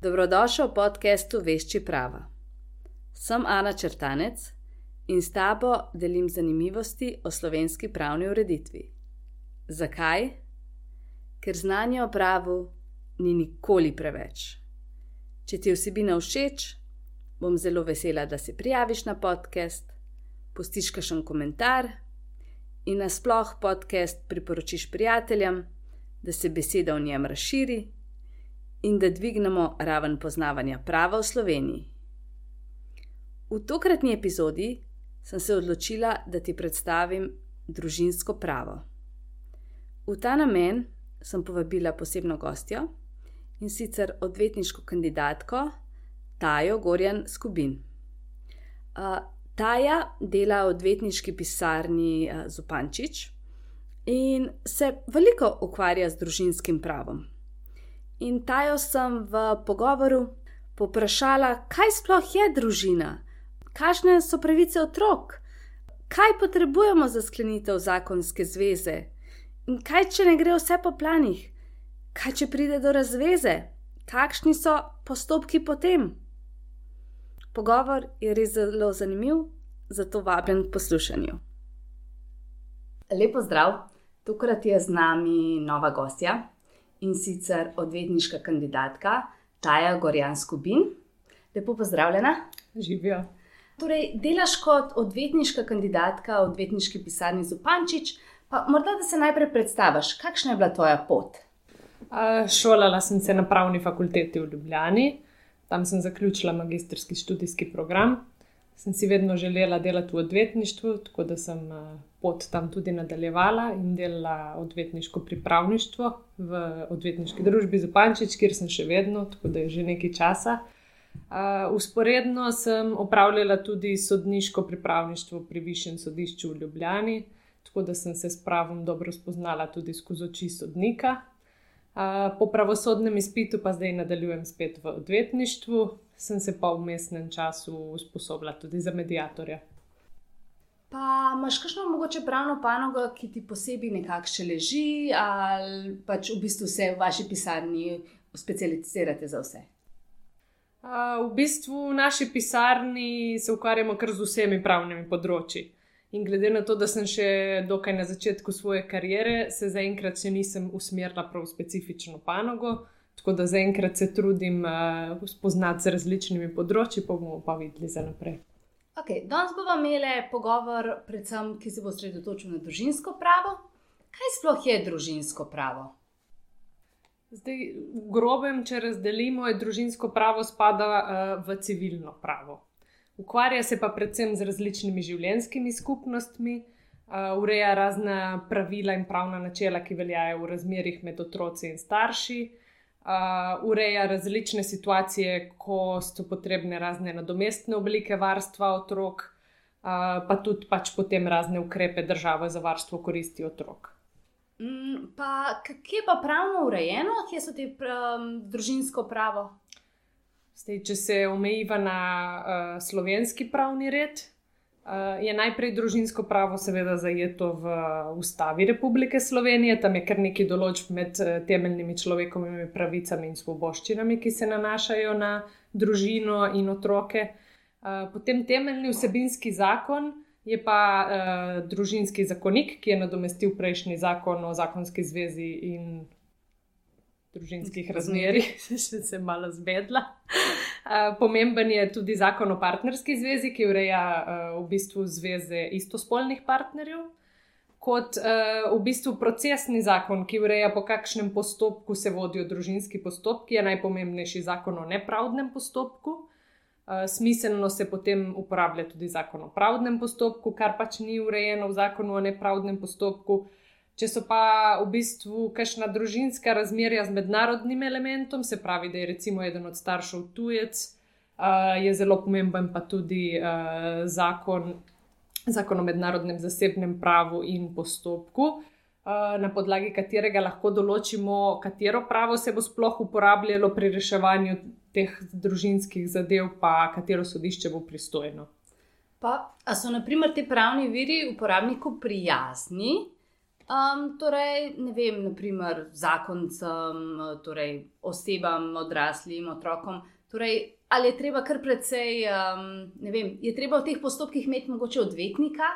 Dobrodošel v podkastu Vešči prava. Sem Ana Črtanec in s tabo delim zanimivosti o slovenski pravni ureditvi. Zakaj? Ker znanje o pravu ni nikoli preveč. Če ti vsebina všeč, bom zelo vesela, da se prijaviš na podcast, postiš kakšen komentar in nasploh podcast priporočiš prijateljem, da se beseda o njem razširi in da dvignemo raven poznavanja prava v Sloveniji. V tokratni epizodi sem se odločila, da ti predstavim družinsko pravo. V ta namen sem povabila posebno gostjo in sicer odvetniško kandidatko Tajo Gorjan Skubin. Taja dela v odvetniški pisarni Zupančič in se veliko ukvarja z družinskim pravom in tajo sem v pogovoru poprašala, kaj sploh je družina, kakšne so pravice otrok, kaj potrebujemo za sklenitev zakonske zveze? In kaj, če ne gre vse po planih, kaj, če pride do razveze, kakšni so postopki potem. Pogovor je res zelo zanimiv, zato vabim k poslušanju. Lepo zdrav, tokrat je z nami nova gostja, in sicer odvetniška kandidatka Taja Gorjan Skubin. Lepo pozdravljena. Živijo. Torej, delaš kot odvetniška kandidatka v odvetniški pisarni Zupančič, pa morda da se najprej predstaviš, kakšna je bila tvoja pot? Šolala sem se na pravni fakulteti v Ljubljani, tam sem zaključila magistrski študijski program. Sem si vedno želela delati v odvetništvu, tako da sem pot tam tudi nadaljevala in delala odvetniško pripravništvo v odvetniški družbi Zupančič, kjer sem še vedno, tako da je že nekaj časa. Uh, usporedno sem opravljala tudi sodniško pripravništvo pri Višjem sodišču v Ljubljani, tako da sem se s pravom dobro spoznala tudi skozi oči sodnika. Uh, po pravosodnem izpitu pa zdaj nadaljujem spet v odvetništvu, sem se pa v mestnem času usposobila tudi za medijatorja. Pa imaš kakšno mogoče pravno panogo, ki ti posebej nekako še leži, ali pač v bistvu se v vaši pisarni specializirate za vse? Uh, v bistvu v naši pisarni se ukvarjamo kar z vsemi pravnimi področji. In glede na to, da sem še dokaj na začetku svoje kariere, se zaenkrat še nisem usmerila prav v specifično panogo, tako da zaenkrat se trudim uh, spoznati z različnimi področji, pa bomo pa videli za naprej. Okay, danes bomo imeli pogovor, predvsem, ki se bo osredotočil na družinsko pravo. Kaj sploh je družinsko pravo? Zdaj, v grobem, če razdelimo, je družinsko pravo spada uh, v civilno pravo. Ukvarja se pa predvsem z različnimi življenjskimi skupnostmi, uh, ureja razna pravila in pravna načela, ki veljajo v razmerih med otroci in starši, uh, uh, ureja različne situacije, ko so potrebne razne nadomestne oblike varstva otrok, uh, pa tudi pač potem razne ukrepe države za varstvo koristi otrok. Mm, pa, kje pa pravno urejeno, kje so ti um, družinsko pravo? Zdaj, če se omejiva na uh, slovenski pravni red, Uh, je najprej družinsko pravo, seveda, zajeto v Ustavi Republike Slovenije, tam je kar nekaj določb med uh, temeljnimi človekovimi pravicami in svoboščinami, ki se nanašajo na družino in otroke. Potem temeljni vsebinski zakon je pa uh, družinski zakonik, ki je nadomestil prejšnji zakon o zakonski zvezi in družinskih razmerah, še se malo zbedla. Pomemben je tudi zakon o partnerski zvezi, ki ureja v bistvu zveze istospolnih partnerjev, kot uh, v bistvu procesni zakon, ki ureja po kakšnem postopku se vodijo družinski postopki, je najpomembnejši zakon o nepravdnem postopku. Uh, smiselno se potem uporablja tudi zakon o pravdnem postopku, kar pač ni urejeno v zakonu o nepravdnem postopku. Če so pa v bistvu kakšna družinska razmerja z mednarodnim elementom, se pravi, da je recimo eden od staršev tujec, uh, je zelo pomemben pa tudi uh, zakon, zakon o mednarodnem zasebnem pravu in postopku, uh, na podlagi katerega lahko določimo, katero pravo se bo sploh uporabljalo pri reševanju teh družinskih zadev, pa katero sodišče bo pristojno. Pa, a so naprimer ti pravni viri uporabniku prijazni? Um, torej, ne vem, naprimer, zakoncem, torej osebam, odraslim, otrokom. Torej, ali je treba kar precej, um, ne vem, je treba v teh postopkih imeti mogoče odvetnika,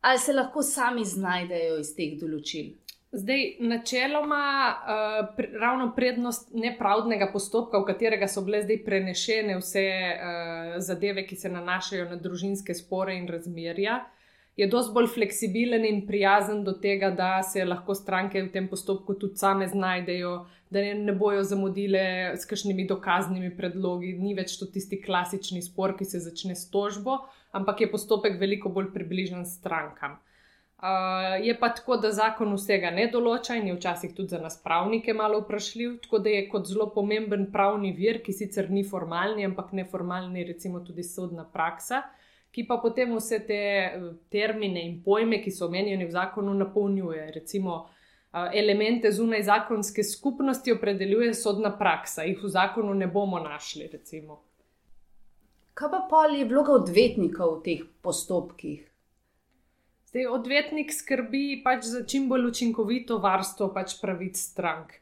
ali se lahko sami znajdejo iz teh določil? Zdaj, načeloma, uh, pr ravno prednost nepravdnega postopka, v katerega so bile zdaj prenešene vse uh, zadeve, ki se nanašajo na družinske spore in razmerja, uh, je dosti bolj fleksibilen in prijazen do tega, da se lahko stranke v tem postopku tudi same znajdejo, da ne, ne bojo zamudile s kakšnimi dokaznimi predlogi. Ni več to tisti klasični spor, ki se začne s tožbo, ampak je postopek veliko bolj približen strankam. Uh, je pa tako, da zakon vsega ne določa in je včasih tudi za nas pravnike malo vprašljiv, tako da je kot zelo pomemben pravni vir, ki sicer ni formalni, ampak neformalni, recimo tudi sodna praksa, uh, ki pa potem vse te eh, termine in pojme, ki so omenjeni v zakonu, napolnjuje. Recimo, eh, elemente zunaj zakonske skupnosti opredeljuje sodna praksa, jih v zakonu ne bomo našli. Recimo. Kaj pa pol je vloga odvetnika v teh postopkih? Zdaj, odvetnik skrbi pač za čim bolj učinkovito varstvo pač pravic strank.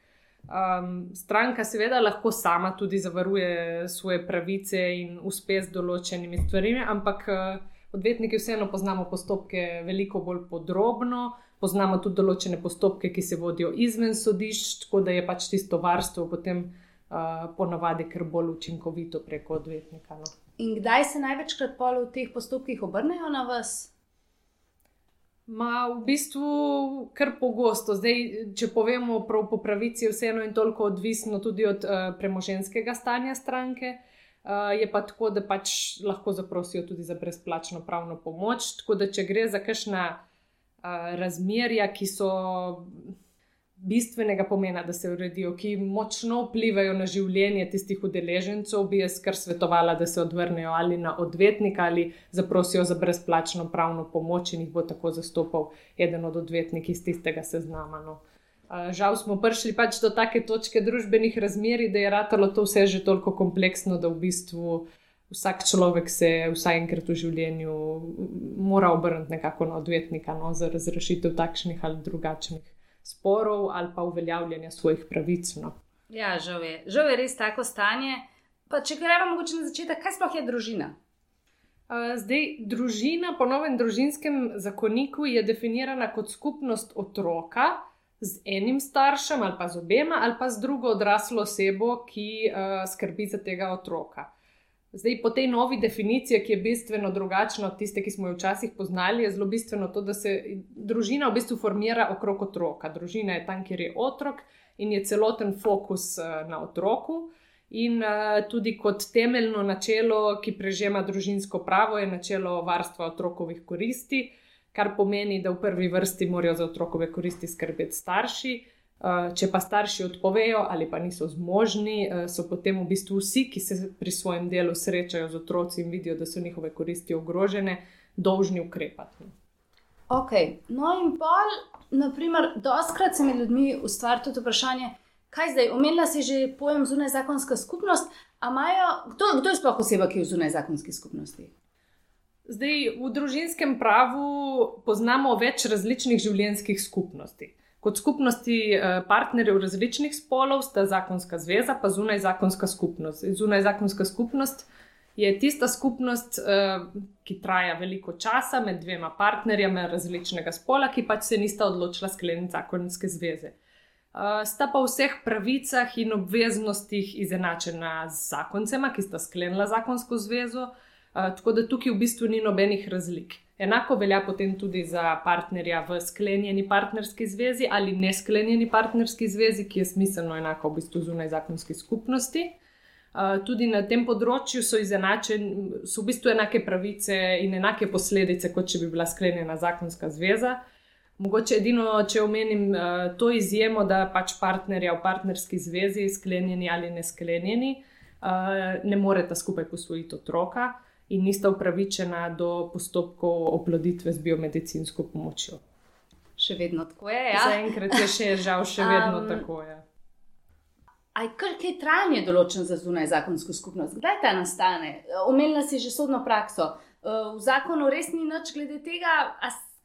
Um, stranka seveda lahko sama tudi zavaruje svoje pravice in uspe z določenimi stvarmi, ampak uh, odvetniki vseeno poznamo postopke veliko bolj podrobno, poznamo tudi določene postopke, ki se vodijo izven sodišč, tako da je pač tisto varstvo potem uh, ponavadi kar bolj učinkovito preko odvetnika. No. In kdaj se največkrat pol v teh postopkih obrnejo na vas? Ma v bistvu kar pogosto. Zdaj, če povemo prav po pravici, je vseeno in toliko odvisno tudi od uh, premoženskega stanja stranke. Uh, je pa tako, da pač lahko zaprosijo tudi za brezplačno pravno pomoč. Tako da, če gre za kakšna uh, razmerja, ki so bistvenega pomena, da se uredijo, ki močno vplivajo na življenje tistih udeležencev, bi jaz kar svetovala, da se odvrnejo ali na odvetnika ali zaprosijo za brezplačno pravno pomoč in jih bo tako zastopal eden od odvetnikov iz tistega seznama. No. Žal smo prišli pač do take točke družbenih razmeri, da je ratalo to vse že toliko kompleksno, da v bistvu. Vsak človek se vsaj enkrat v življenju mora obrniti nekako na odvetnika no, za razrešitev takšnih ali drugačnih sporov ali pa uveljavljanja svojih pravic. No. Ja, žal je. žal je res tako stanje. Pa če gremo mogoče na začetek, kaj sploh je družina? Zdaj, družina po novem družinskem zakoniku je definirana kot skupnost otroka z enim staršem ali pa z obema ali pa z drugo odraslo osebo, ki uh, skrbi za tega otroka. Zdaj, po tej novi definiciji, ki je bistveno drugačna od tiste, ki smo jo včasih poznali, je zelo bistveno to, da se družina v bistvu formira okrog otroka. Družina je tam, kjer je otrok in je celoten fokus uh, na otroku. In uh, tudi kot temeljno načelo, ki prežema družinsko pravo, je načelo varstva otrokovih koristi, kar pomeni, da v prvi vrsti morajo za otrokove koristi skrbeti starši. Eh, če pa starši odpovejo ali pa niso zmožni, eh, so potem v bistvu vsi, ki se pri svojem delu srečajo z otroci in vidijo, da so njihove koristi ogrožene, dolžni ukrepati. Ok, no in pol, naprimer, doskrat se med ljudmi ustvari tudi vprašanje, kaj zdaj, omenila si že pojem zunaj zakonska skupnost, a imajo, kdo, kdo je sploh oseba, ki je v zunaj zakonski skupnosti? Zdaj, v družinskem pravu poznamo več različnih življenjskih skupnosti. Kot skupnosti eh, partnerjev različnih spolov sta zakonska zveza, pa zunaj zakonska skupnost. Zunaj zakonska skupnost je tista skupnost, eh, ki traja veliko časa med dvema partnerjema različnega spola, ki pač se nista odločila skleniti zakonske zveze. Eh, sta pa v vseh pravicah in obveznostih izenačena z zakoncema, ki sta sklenila zakonsko zvezo, tako da tukaj v bistvu ni nobenih razlik. Enako velja potem tudi za partnerja v sklenjeni partnerski zvezi ali nesklenjeni partnerski zvezi, ki je smiselno enako v bistvu zunaj zakonske skupnosti. Uh, tudi na tem področju so izenačene, so v bistvu enake pravice in enake posledice, kot če bi bila sklenjena zakonska zveza. Mogoče edino, če omenim uh, to izjemo, da pač partnerja v partnerski zvezi, sklenjeni ali nesklenjeni, uh, ne moreta skupaj posvojiti otroka in nista upravičena do postopkov oploditve z biomedicinsko pomočjo. Še vedno tako je. Ja? Zaenkrat je še žal, še vedno um, tako je. Aj, kar je trajanje določen za zunaj zakonsko skupnost? Kdaj ta nastane? Omenila si že sodno prakso. Uh, v zakonu res ni nič glede tega,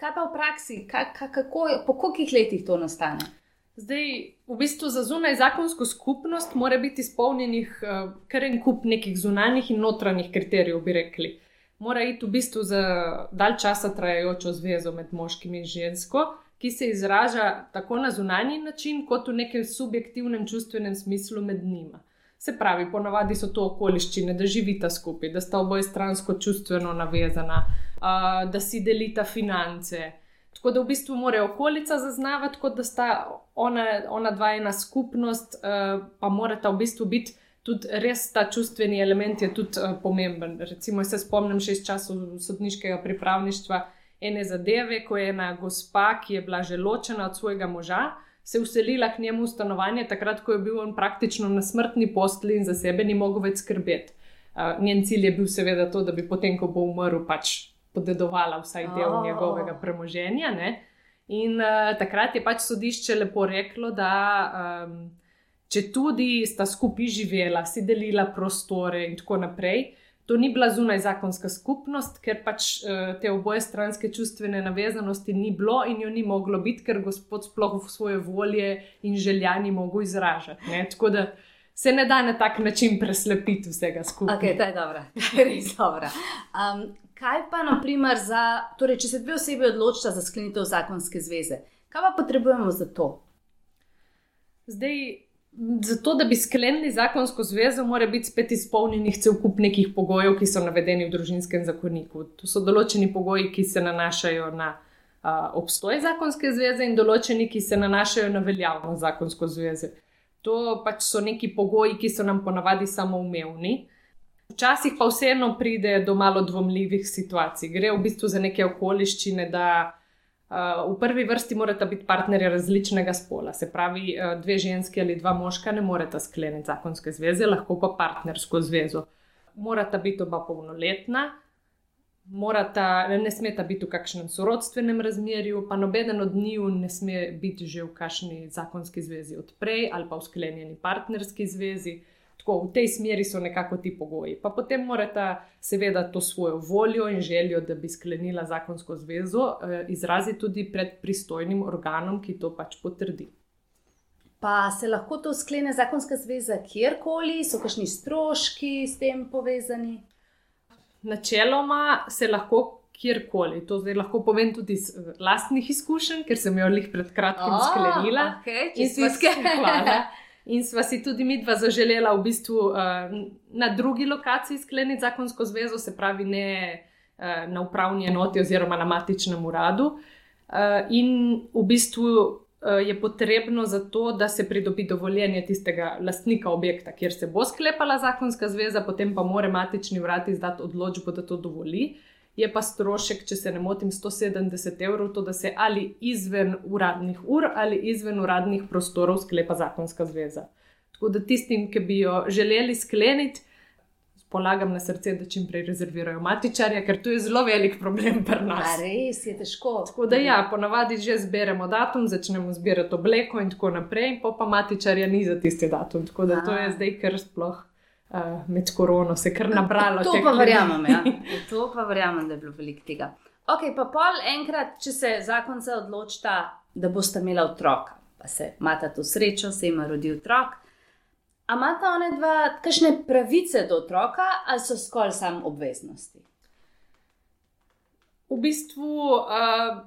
kaj pa v praksi, kaj, kako, po kolikih letih to nastane? Zdaj, v bistvu za zunaj zakonsko skupnost mora biti izpolnjenih uh, kar en kup nekih zunanjih in notranjih kriterijev, bi rekli. Mora iti v bistvu za dalj časa trajajočo zvezo med moškim in žensko, ki se izraža tako na zunanji način, kot v nekem subjektivnem čustvenem smislu med njima. Se pravi, ponavadi so to okoliščine, da živita skupaj, da sta oboje stransko čustveno navezana, uh, da si delita finance. Tako da v bistvu mora okolica zaznavati, kot da sta ona, ona dva ena skupnost, uh, pa morata v bistvu biti tudi res ta čustveni element, je tudi uh, pomemben. Recimo, se spomnim še iz časov sodniškega pripravništva ene zadeve, ko je ena gospa, ki je bila že ločena od svojega moža, se uselila k njemu v stanovanje, takrat, ko je bil on praktično na smrtni postli in za sebe ni mogel več skrbeti. Uh, njen cilj je bil seveda to, da bi potem, ko bo umrl, pač podedovala vsaj del oh. njegovega premoženja. Ne? In uh, takrat je pač sodišče lepo reklo, da um, če tudi sta skupaj živela, si delila prostore in tako naprej, to ni bila zunaj zakonska skupnost, ker pač uh, te oboje stranske čustvene navezanosti ni bilo in jo ni moglo biti, ker gospod sploh v svoje volje in želja ni mogel izražati. Ne? Tako da se ne da na tak način preslepiti vsega skupaj. Okay, to je dobro, res dobro. Um, kaj pa, naprimer, za, torej, če se dve osebi odločita za sklenitev zakonske zveze, kaj pa potrebujemo za to? Zdaj, Zato, da bi sklenili zakonsko zvezo, mora biti spet izpolnjenih cel kup nekih pogojev, ki so navedeni v družinskem zakoniku. To so določeni pogoji, ki se nanašajo na a, obstoj zakonske zveze in določeni, ki se nanašajo na veljavno zakonsko zvezo. To pač so neki pogoji, ki so nam ponavadi samoumevni. Včasih pa vseeno pride do malo dvomljivih situacij. Gre v bistvu za neke okoliščine, da. Uh, v prvi vrsti morata biti partnerja različnega spola, se pravi, uh, dve ženski ali dva moška ne moreta skleniti zakonske zveze, lahko pa partnersko zvezo. Morata biti oba polnoletna, morata, ne smeta biti v kakšnem sorodstvenem razmerju, pa nobeden od njiju ne sme biti že v kakšni zakonski zvezi odprej ali pa v sklenjeni partnerski zvezi. Tako, v tej smeri so nekako ti pogoji. Pa potem morata, seveda, to svojo voljo in željo, da bi sklenila zakonsko zvezo, eh, izraziti tudi pred pristojnim organom, ki to pač potrdi. Pa se lahko to sklene zakonska zveza kjerkoli, so kakšni stroški s tem povezani? Načeloma se lahko kjerkoli. To zdaj lahko povem tudi iz vlastnih izkušenj, ker sem jo lih pred kratkim oh, sklenila. Okay, in si sklenila. In sva si tudi mi dva zaželela v bistvu uh, na drugi lokaciji skleniti zakonsko zvezo, se pravi ne uh, na upravni enoti oziroma na matičnem uradu. Uh, in v bistvu uh, je potrebno za to, da se pridobi dovoljenje tistega lastnika objekta, kjer se bo sklepala zakonska zveza, potem pa mora matični urad izdati odločbo, da to dovoli. Uh, je pa strošek, če se ne motim, 170 evrov, to da se ali izven uradnih ur ali izven uradnih prostorov sklepa zakonska zveza. Tako da tistim, ki bi jo želeli skleniti, polagam na srce, da čim prej rezervirajo matičarja, ker to je zelo velik problem pri nas. A res je težko. Tako da ja, ponavadi že zberemo datum, začnemo zbirati obleko in tako naprej, pa pa matičarja ni za tisti datum. Tako da A. to je zdaj kar sploh uh, med korono se kar nabralo. To pa verjamem, ja. To pa verjamem, da je bilo veliko tega. Ok, pa pol enkrat, če se zakonca odločita, da boste imeli otroka, pa se imata to srečo, se jim rodi otrok. A imata one dva kakšne pravice do otroka, ali so skolj samo obveznosti? V bistvu uh,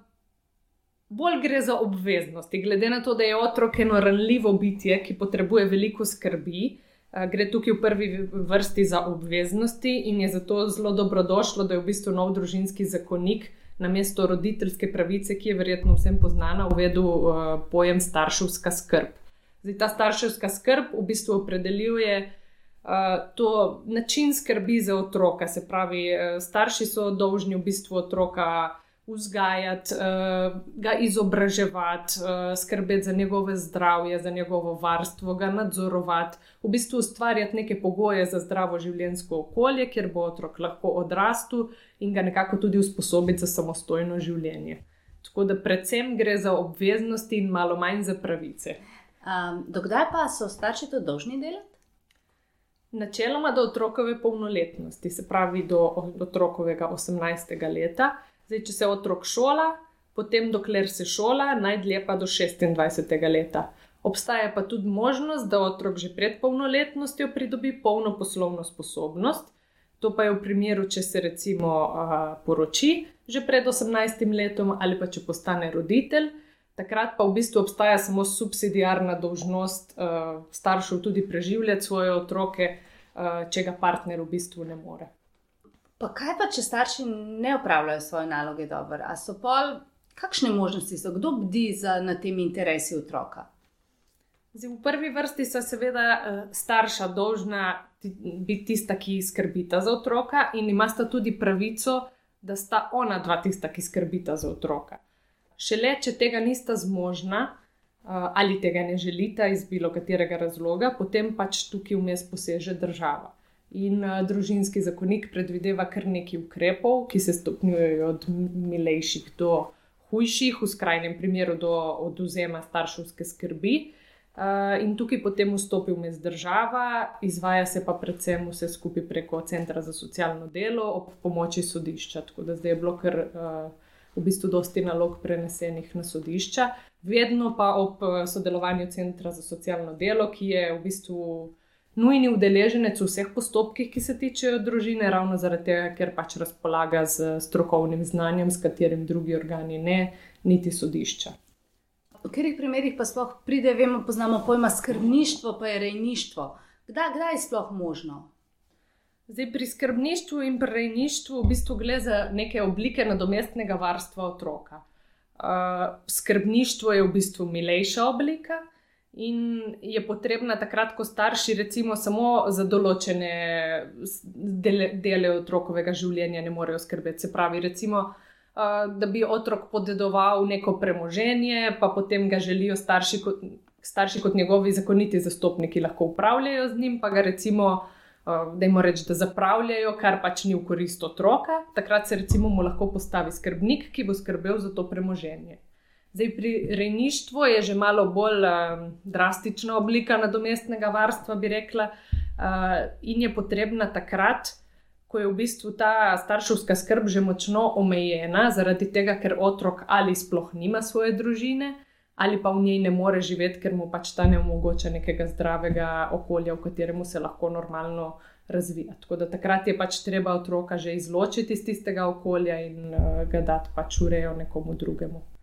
bolj gre za obveznosti, glede na to, da je otrok eno ranljivo bitje, ki potrebuje veliko skrbi. Uh, gre tukaj v prvi vrsti za obveznosti in je zato zelo dobrodošlo, da je v bistvu nov družinski zakonik na mesto roditeljske pravice, ki je verjetno vsem poznana, uvedel uh, pojem starševska skrb. Zdaj, ta starševska skrb v bistvu opredeljuje uh, to način skrbi za otroka, se pravi, starši so dolžni v bistvu otroka vzgajati, uh, ga izobraževati, uh, skrbeti za njegove zdravje, za njegovo varstvo, ga nadzorovati, v bistvu ustvarjati neke pogoje za zdravo življenjsko okolje, kjer bo otrok lahko odrastel in ga nekako tudi usposobiti za samostojno življenje. Tako da predvsem gre za obveznosti in malo manj za pravice. Um, dokdaj pa so starši to dolžni delati? Načeloma do otrokove polnoletnosti, se pravi do otrokovega 18. leta. Zdaj, če se otrok šola, potem dokler se šola, najdlje pa do 26. leta. Obstaja pa tudi možnost, da otrok že pred polnoletnostjo pridobi polno poslovno sposobnost. To pa je v primeru, če se recimo uh, poroči že pred 18 letom ali pa če postane roditelj. Takrat pa v bistvu obstaja samo subsidijarna dolžnost uh, staršev tudi preživljati svoje otroke, uh, če ga partner v bistvu ne more. Pa kaj pa, če starši ne upravljajo svoje naloge dobro? A so pol, kakšne možnosti so, kdo bdi za, na temi interesi otroka? Zdaj, v prvi vrsti so seveda uh, starša dolžna biti tista, ki skrbita za otroka, in imata tudi pravico, da sta ona dva tista, ki skrbita za otroka. Šele, če tega nista zmožna uh, ali tega ne želita iz bilo katerega razloga, potem pač tukaj vmes poseže država. In uh, družinski zakonik predvideva kar nekaj ukrepov, ki se stopnjujejo od milejših do hujših, v skrajnem primeru do oduzema starševske skrbi. Uh, in tukaj potem vstopi vmes država, izvaja se pa predvsem vse skupaj preko Centra za socialno delo ob pomoči sodišča. Tako da zdaj je bilo kar uh, v bistvu dosti nalog prenesenih na sodišča, vedno pa ob sodelovanju Centra za socialno delo, ki je v bistvu nujni udeleženec v vseh postopkih, ki se tičejo družine, ravno zaradi tega, ker pač razpolaga z strokovnim znanjem, s katerim drugi organi ne, niti sodišča v katerih primerih pa sploh pride, vemo, poznamo pojma skrbništvo, pa je rejništvo. Kdaj, kdaj je sploh možno? Zdaj, pri skrbništvu in pri rejništvu v bistvu gre za neke oblike nadomestnega varstva otroka. Uh, skrbništvo je v bistvu milejša oblika in je potrebna takrat, ko starši recimo samo za določene dele, dele otrokovega življenja ne morejo skrbeti. Se pravi, recimo, da bi otrok podedoval neko premoženje, pa potem ga želijo starši kot, starši kot njegovi zakoniti zastopniki lahko upravljajo z njim, pa ga recimo, da jim reč, da zapravljajo, kar pač ni v korist otroka. Takrat se recimo mu lahko postavi skrbnik, ki bo skrbel za to premoženje. Zdaj, pri rejništvu je že malo bolj uh, drastična oblika nadomestnega varstva, bi rekla, uh, in je potrebna takrat, ko je v bistvu ta starševska skrb že močno omejena, zaradi tega, ker otrok ali sploh nima svoje družine, ali pa v njej ne more živeti, ker mu pač ta ne omogoča nekega zdravega okolja, v katerem se lahko normalno razvija. Tako da takrat je pač treba otroka že izločiti iz tistega okolja in uh, ga dati pač urejo nekomu drugemu.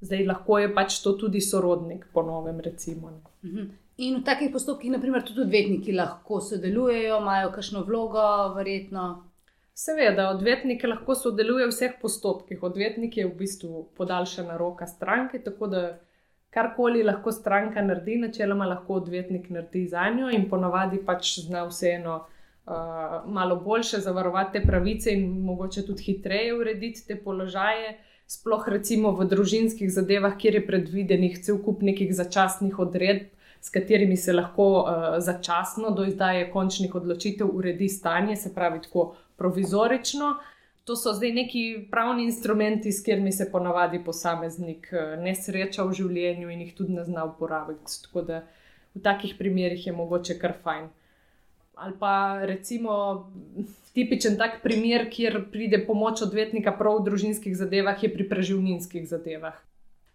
Zdaj lahko je pač to tudi sorodnik, po novem, recimo. Mhm. In v takih postopkih, naprimer, tudi odvetniki lahko sodelujejo, imajo kakšno vlogo, verjetno. Seveda, odvetniki lahko sodelujejo v vseh postopkih. Odvetnik je v bistvu podaljšana roka stranke, tako da karkoli lahko stranka naredi, načeloma lahko odvetnik naredi za njo in ponavadi pač zna vseeno uh, malo boljše zavarovati te pravice in mogoče tudi hitreje urediti te položaje. Sploh recimo v družinskih zadevah, kjer je predvidenih cel kup nekih začasnih odredb s katerimi se lahko uh, začasno do izdaje končnih odločitev uredi stanje, se pravi tako provizorično. To so zdaj neki pravni instrumenti, s katerimi se ponavadi posameznik uh, ne sreča v življenju in jih tudi ne zna uporabiti. Tako da v takih primerih je mogoče kar fajn. Ali pa recimo tipičen tak primer, kjer pride pomoč odvetnika prav v družinskih zadevah, je pri preživninskih zadevah.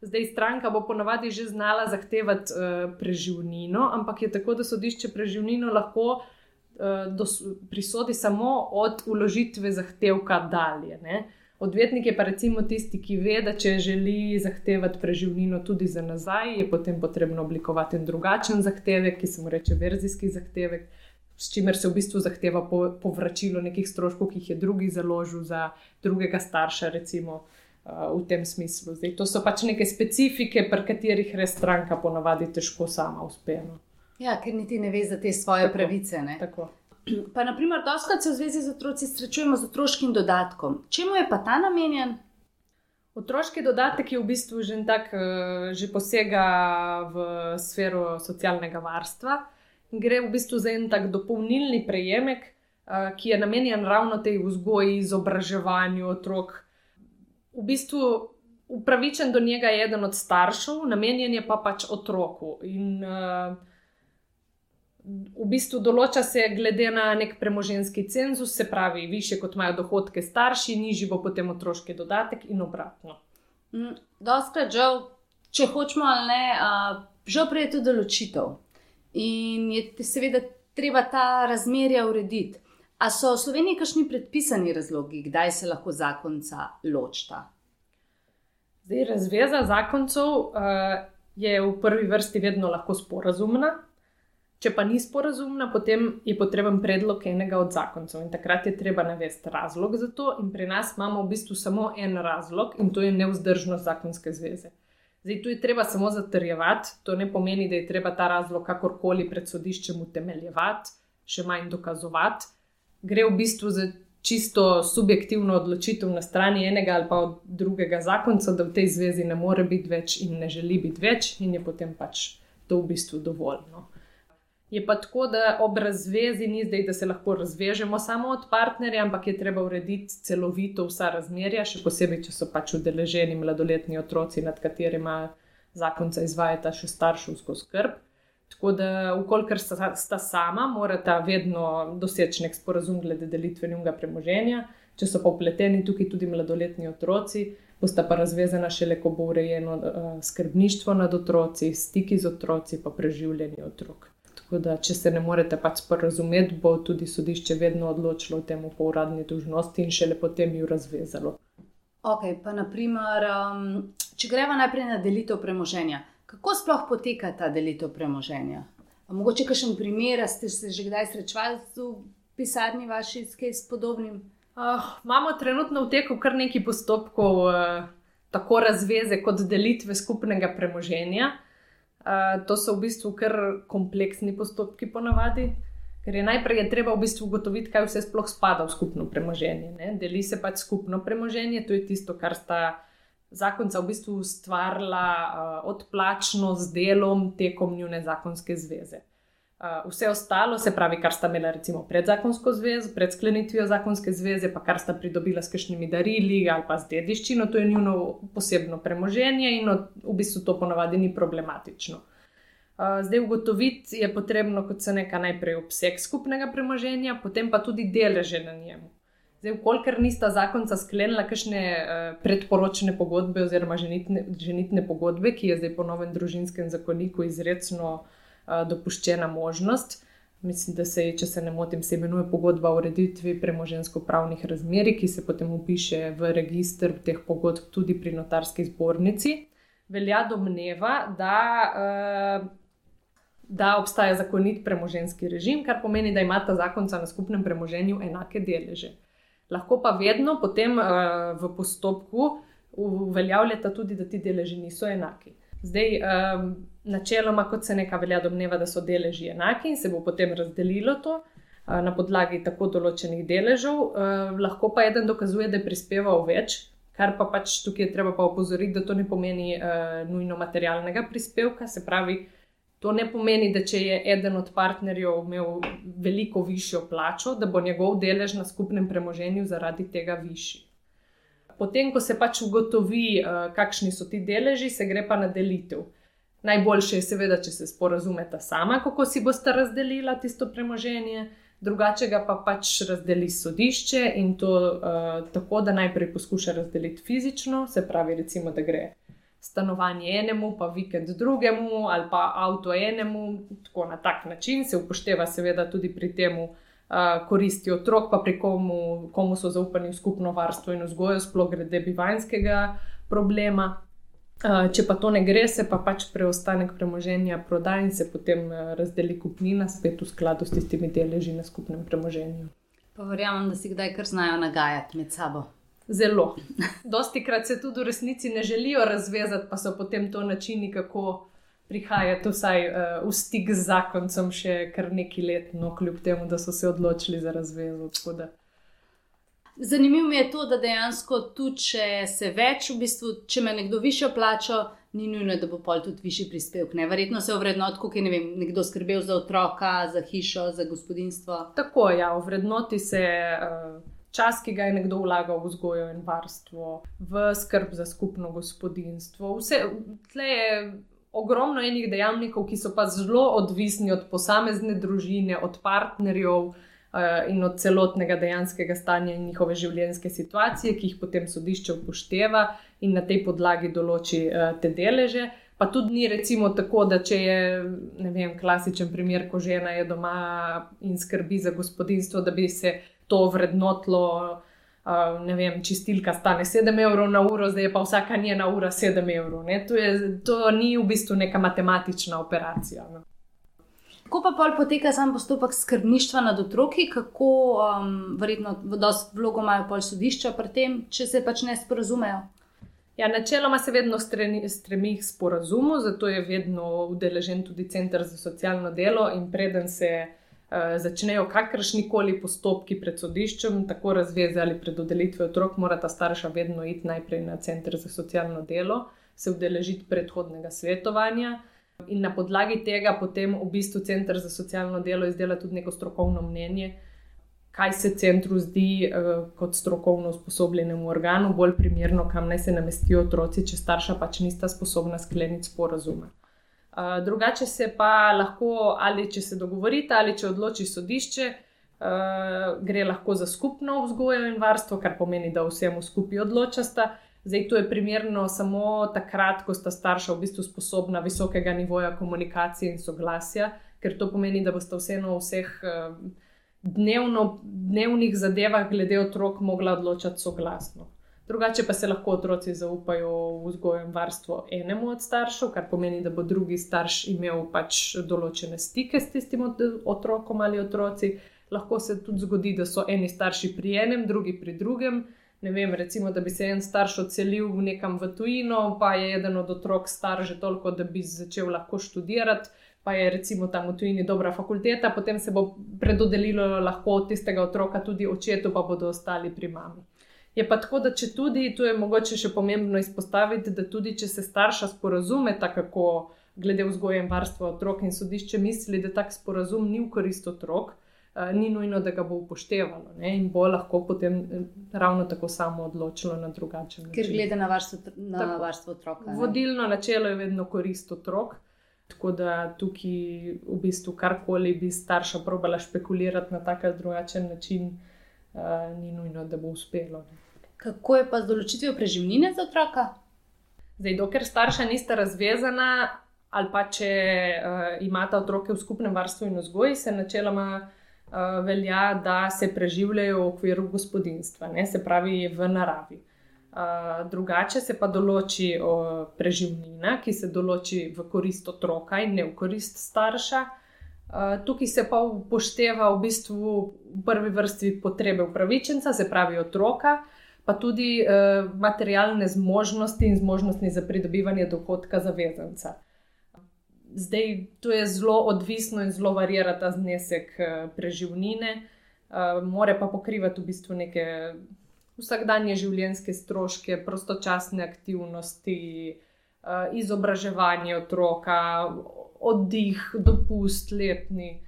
Zdaj, stranka bo ponovadi že znala zahtevati uh, preživnino, ampak je tako, da sodišče preživnino lahko uh, prisodi samo od uložitve zahtevka dalje. Ne? Odvetnik je pa recimo tisti, ki ve, da če želi zahtevati preživnino tudi za nazaj, je potem potrebno oblikovati drugačen zahtevek, ki se mu reče verzijski zahtevek, s čimer se v bistvu zahteva povračilo nekih stroškov, ki jih je drugi založil za drugega starša, recimo v tem smislu. Zdaj, to so pač neke specifike, pri katerih res stranka ponavadi težko sama uspe. No. Ja, ker niti ne ve za te svoje tako, pravice. Tako. Pa, naprimer, dostakrat se v zvezi z otroci srečujemo z otroškim dodatkom. Čemu je pa ta namenjen? Otroški dodatek je v bistvu že, tak, eh, že posega v sfero socialnega varstva. Gre v bistvu za en tak dopolnilni prejemek, ki je namenjen ravno tej vzgoji, izobraževanju otrok, v bistvu upravičen do njega je eden od staršev, namenjen je pa pač otroku. In uh, v bistvu določa se glede na nek premoženski cenzus, se pravi, više kot imajo dohodke starši, nižji bo potem otroški dodatek in obratno. Mm, Doskrat, žal, če hočemo ali ne, uh, žal prije to določitev. In je seveda treba ta razmerja urediti. A so v Sloveniji kakšni predpisani razlogi, kdaj se lahko zakonca ločta? Zdaj, razveza zakoncev uh, je v prvi vrsti vedno lahko sporazumna. Če pa ni sporazumna, potem je potreben predlog enega od zakoncev in takrat je treba navesti razlog za to. In pri nas imamo v bistvu samo en razlog in to je neuzdržnost zakonske zveze. Zdaj, tu je treba samo zatrjevati, to ne pomeni, da je treba ta razlog kakorkoli pred sodiščem utemeljevati, še manj dokazovati gre v bistvu za čisto subjektivno odločitev na strani enega ali pa drugega zakonca, da v tej zvezi ne more biti več in ne želi biti več, in je potem pač to v bistvu dovoljno. Je pa tako, da ob razvezi ni zdaj, da se lahko razvežemo samo od partnerja, ampak je treba urediti celovito vsa razmerja, še posebej, če so pač udeleženi mladoletni otroci, nad katerima zakonca izvajata še starševsko skrb. Tako da, ukolikor sta, sta sama, morata vedno doseči nek sporazum glede delitve njunega premoženja. Če so pa upleteni tukaj tudi mladoletni otroci, bosta pa razvezana šele, ko bo urejeno uh, skrbništvo nad otroci, stiki z otroci, pa preživljanje otrok. Tako da, če se ne morete pač sporazumeti, bo tudi sodišče vedno odločilo o tem po uradni dužnosti in šele potem ju razvezalo. Ok, pa naprimer, um, če greva najprej na delitev premoženja. Kako sploh poteka ta delitev premoženja? A mogoče kakšen primer, ste se že kdaj srečali v pisarni vaši s kaj podobnim? Uh, imamo trenutno v teku kar nekaj postopkov, uh, tako razveze kot delitve skupnega premoženja. Uh, to so v bistvu kar kompleksni postopki, ponavadi, ker je najprej je treba v bistvu ugotoviti, kaj vse sploh spada v skupno premoženje. Ne? Deli se pač skupno premoženje, to je tisto, kar sta zakonca v bistvu ustvarila uh, odplačno z delom tekom njune zakonske zveze. Uh, vse ostalo, se pravi, kar sta imela recimo pred zakonsko zvezo, pred sklenitvijo zakonske zveze, pa kar sta pridobila s kakšnimi darili ali pa z dediščino, to je njuno posebno premoženje in od, v bistvu to ponavadi ni problematično. Uh, zdaj ugotoviti je potrebno, kot se neka najprej obseg skupnega premoženja, potem pa tudi deleže na njemu. Zdaj, ukolikor nista zakonca sklenila kakšne uh, predporočne pogodbe oziroma ženitne, ženitne pogodbe, ki je zdaj po novem družinskem zakoniku izredno uh, dopuščena možnost, mislim, da se če se ne motim, se imenuje pogodba o ureditvi premožensko-pravnih razmeri, ki se potem upiše v registr teh pogodb tudi pri notarski zbornici, velja domneva, da. Da obstaja zakonit premoženski režim, kar pomeni, da imata zakonca na skupnem premoženju enake deleže lahko pa vedno potem v postopku uveljavljata tudi, da ti deleži niso enaki. Zdaj, um, načeloma, kot se neka velja domneva, da so deleži enaki in se bo potem razdelilo to uh, na podlagi tako določenih deležev, uh, lahko pa eden dokazuje, da je prispeval več. Kar pa pač tukaj je treba pa opozoriti, da to ne pomeni uh, nujno materialnega prispevka, se pravi, To ne pomeni, da če je eden od partnerjev imel veliko višjo plačo, da bo njegov delež na skupnem premoženju zaradi tega višji. Potem, ko se pač ugotovi, eh, kakšni so ti deleži, se gre pa na delitev. Najboljše je, seveda, če se sporazumeta sama, kako si boste razdelila tisto premoženje, drugače pa pač razdeli sodišče in to uh, tako, da najprej poskuša razdeliti fizično, se pravi, recimo, da gre stanovanje enemu, pa vikend drugemu, ali pa avto enemu, tako na tak način se upošteva, seveda, tudi pri tem uh, koristi otrok, pa pri komu, komu so zaupani v skupno varstvo in vzgojo, sploh glede bivanskega problema. Uh, če pa to ne gre, se pa pač preostanek premoženja proda in se potem razdeli kupnina, spet v skladu s tistimi deleži na skupnem premoženju. Pa verjamem, da si kdaj kar znajo nagajati med sabo. Zelo. Dosti krat se tudi v resnici ne želijo razvezati, pa so potem to načini, kako prihajati vsaj, uh, v stik z zakoncem, še kar nekaj let, no, kljub temu, da so se odločili za razvezo. Zanimivo je to, da dejansko tudi, če se več, v bistvu, če ima nekdo višjo plačo, ni nujno, da bo pol tudi višji prispevek. Ne? Verjetno se vrednoti, kot je ne vem, nekdo skrbel za otroka, za hišo, za gospodinstvo. Tako ja, vrednoti se. Uh, čas, ki ga je nekdo vlagal v vzgojo in varstvo, v skrb za skupno gospodinstvo. Vse tle je ogromno enih dejavnikov, ki so pa zelo odvisni od posamezne družine, od partnerjev. in od celotnega dejanskega stanja in njihove življenjske situacije, ki jih potem sodišče upošteva in na tej podlagi določi te deleže. Pa tudi ni recimo tako, da če je vem, klasičen primer, ko žena je doma in skrbi za gospodinstvo, da bi se to vrednotilo ne vem, čistilka stane 7 evrov na uro, zdaj pa vsaka njena ura 7 evrov. To, je, to ni v bistvu neka matematična operacija. No. Kako pa pol poteka sam postopek skrbništva nad otroki, kako um, verjetno vlogo imajo pol sodišča pri tem, če se pač ne sporazumejo? Ja, načeloma se vedno stremi k sporazumu, zato je vedno udeležen tudi Center za socialno delo in preden se. Eh, začnejo kakršni koli postopki pred sodiščem, tako razveze ali pred dodelitvijo otrok, mora ta starša vedno iti najprej na center za socialno delo, se udeležiti predhodnega svetovanja. In na podlagi tega potem v bistvu center za socialno delo izdela tudi neko strokovno mnenje, kaj se centru zdi eh, kot strokovno usposobljenemu organu bolj primerno, kam naj se namestijo otroci, če starša pač nista sposobna skleniti sporazuma drugače se pa lahko, ali če se dogovorite, ali če odloči sodišče, uh, gre lahko za skupno vzgojo in varstvo, kar pomeni, da vsemu skupaj odločasta. Zdaj, to je primerno samo takrat, ko sta starša v bistvu sposobna visokega nivoja komunikacije in soglasja, ker to pomeni, da boste vseeno v vseh uh, dnevno, dnevnih zadevah glede otrok mogla odločati soglasno. Drugače pa se lahko otroci zaupajo v vzgojo in varstvo enemu od staršev, kar pomeni, da bo drugi starš imel pač določene stike s tistim otrokom ali otroci. Lahko se tudi zgodi, da so eni starši pri enem, drugi pri drugem. Ne vem, recimo, da bi se en starš odselil nekam v tujino, pa je eden od otrok star že toliko, da bi začel lahko študirati, pa je recimo tam v tujini dobra fakulteta, potem se bo predodelilo lahko od tistega otroka tudi očetu, pa bodo ostali pri mami. Je pa tako, da če tudi, to je mogoče še pomembno izpostaviti, da tudi če se starša sporazume tako, glede vzgoje in varstva otrok in sodišče misli, da tak sporazum ni v korist otrok, uh, ni nujno, da ga bo upoštevalo ne? in bo lahko potem eh, ravno tako samo odločilo na drugačen način. Ker glede na varstvo, na varstvo otroka. Ne? Vodilno načelo je vedno korist otrok. Tako da tukaj v bistvu karkoli bi starša probala špekulirati na tak ali drugačen način, uh, ni nujno, da bo uspelo. Ne. Kako je pa z določitvijo preživnine za otroka? Zdaj, dokler starša nista razvezana, ali pa če uh, imata otroke v skupnem varstvu in vzgoji, se načeloma uh, velja, da se preživljajo v okviru gospodinstva, ne? se pravi v naravi. Uh, drugače se pa določi uh, preživnina, ki se določi v korist otroka in ne v korist starša. Uh, tukaj se pa upošteva v bistvu v prvi vrsti potrebe upravičenca, se pravi otroka, uh, pa tudi uh, materialne zmožnosti in zmožnosti za pridobivanje dohodka zavezanca. Zdaj, to je zelo odvisno in zelo varira ta znesek uh, preživnine, uh, more pa pokrivati v bistvu neke vsakdanje življenjske stroške, prostočasne aktivnosti, uh, izobraževanje otroka, oddih, dopust, letni,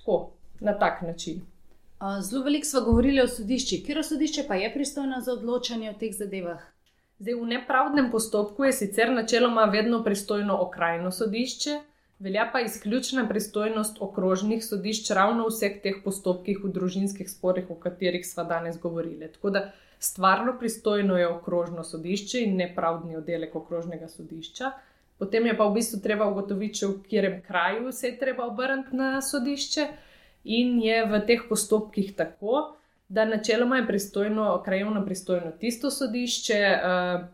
tako na tak način. Zelo veliko smo govorili o sodišču, kjer sodišče pa je pristojno za odločanje o teh zadevah. Zdaj, v nepravdnem postopku je sicer načeloma vedno pristojno okrajno sodišče, velja pa izključna pristojnost okrožnih sodišč ravno v vseh teh postopkih v družinskih sporih, o katerih smo danes govorili. Tako da stvarno pristojno je okrožno sodišče in nepravdni oddelek okrožnega sodišča. Potem je pa v bistvu treba ugotoviti, v katerem kraju se je treba obrniti na sodišče in je v teh postopkih tako, da načeloma je pristojno, krajovno pristojno tisto sodišče, uh,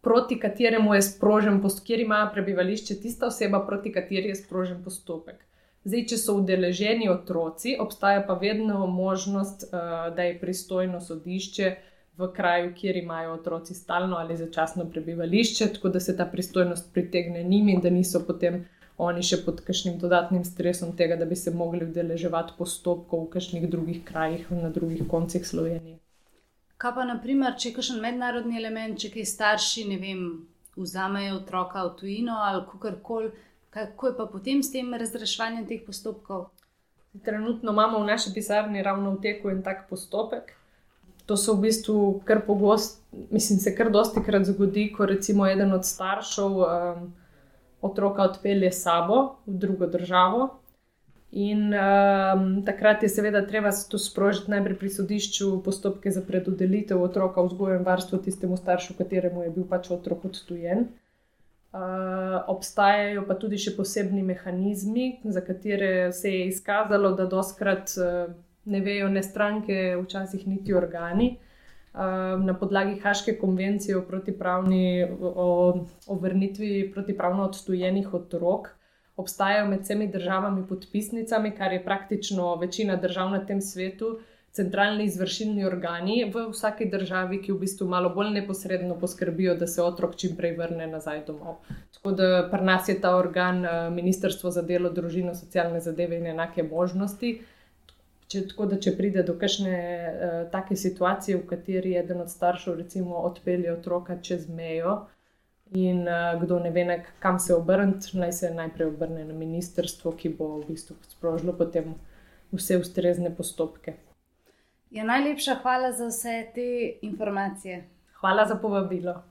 proti kateremu je sprožen postopek, kjer ima prebivališče tista oseba, proti kateri je sprožen postopek. Zdaj, če so udeleženi otroci, obstaja pa vedno možnost, uh, da je pristojno sodišče v kraju, kjer imajo otroci stalno ali začasno prebivališče, tako da se ta pristojnost pritegne njim in da niso potem oni še pod kakšnim dodatnim stresom tega, da bi se mogli udeleževati postopkov v kakšnih drugih krajih, na drugih koncih Slovenije. Kaj pa, naprimer, če je kakšen mednarodni element, če kaj starši, ne vem, vzamejo otroka v tujino ali kakorkoli, kako je pa potem s tem razreševanjem teh postopkov? Trenutno imamo v naši pisarni ravno v teku en tak postopek. To se v bistvu kar pogosto, mislim, se kar dosti krat zgodi, ko recimo eden od staršev. Um, otroka odpelje sabo v drugo državo In um, takrat je seveda treba to sprožiti najprej pri sodišču postopke za predodelitev otroka v vzgoju in varstvo tistemu staršu, kateremu je bil pač otrok odtujen. Uh, obstajajo pa tudi še posebni mehanizmi, za katere se je izkazalo, da doskrat uh, ne vejo ne stranke, včasih niti organi. Na podlagi Haške konvencije o, o, o vrnitvi protipravno odtujenih otrok obstajajo med vsemi državami podpisnicami, kar je praktično večina držav na tem svetu, centralni izvršilni organi v vsaki državi, ki v bistvu malo bolj neposredno poskrbijo, da se otrok čim prej vrne nazaj domov. Tako da pri nas je ta organ Ministrstvo za delo, družino, socialne zadeve in enake možnosti. Če, tako da, če pride do kakšne uh, take situacije, v kateri eden od staršev, recimo, odpelje otroka čez mejo, In uh, kdo ne ve, kam se obrniti, naj se najprej obrne na ministrstvo, ki bo v bistvu sprožilo potem vse ustrezne postopke. Ja, najlepša hvala za vse te informacije. Hvala za povabilo.